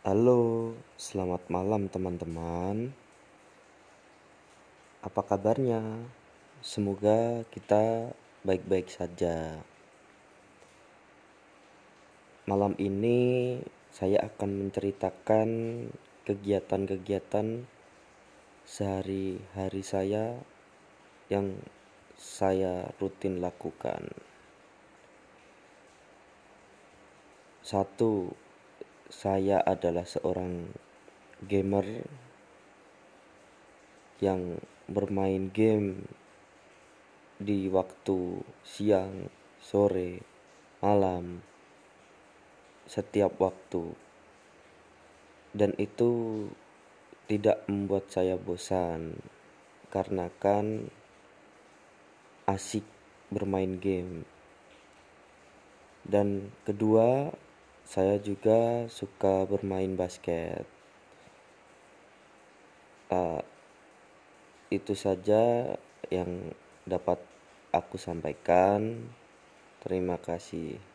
Halo, selamat malam teman-teman. Apa kabarnya? Semoga kita baik-baik saja. Malam ini saya akan menceritakan kegiatan-kegiatan sehari-hari saya yang saya rutin lakukan. Satu, saya adalah seorang gamer yang bermain game di waktu siang, sore, malam, setiap waktu, dan itu tidak membuat saya bosan karena kan asik bermain game. Dan kedua, saya juga suka bermain basket. Uh, itu saja yang dapat aku sampaikan. Terima kasih.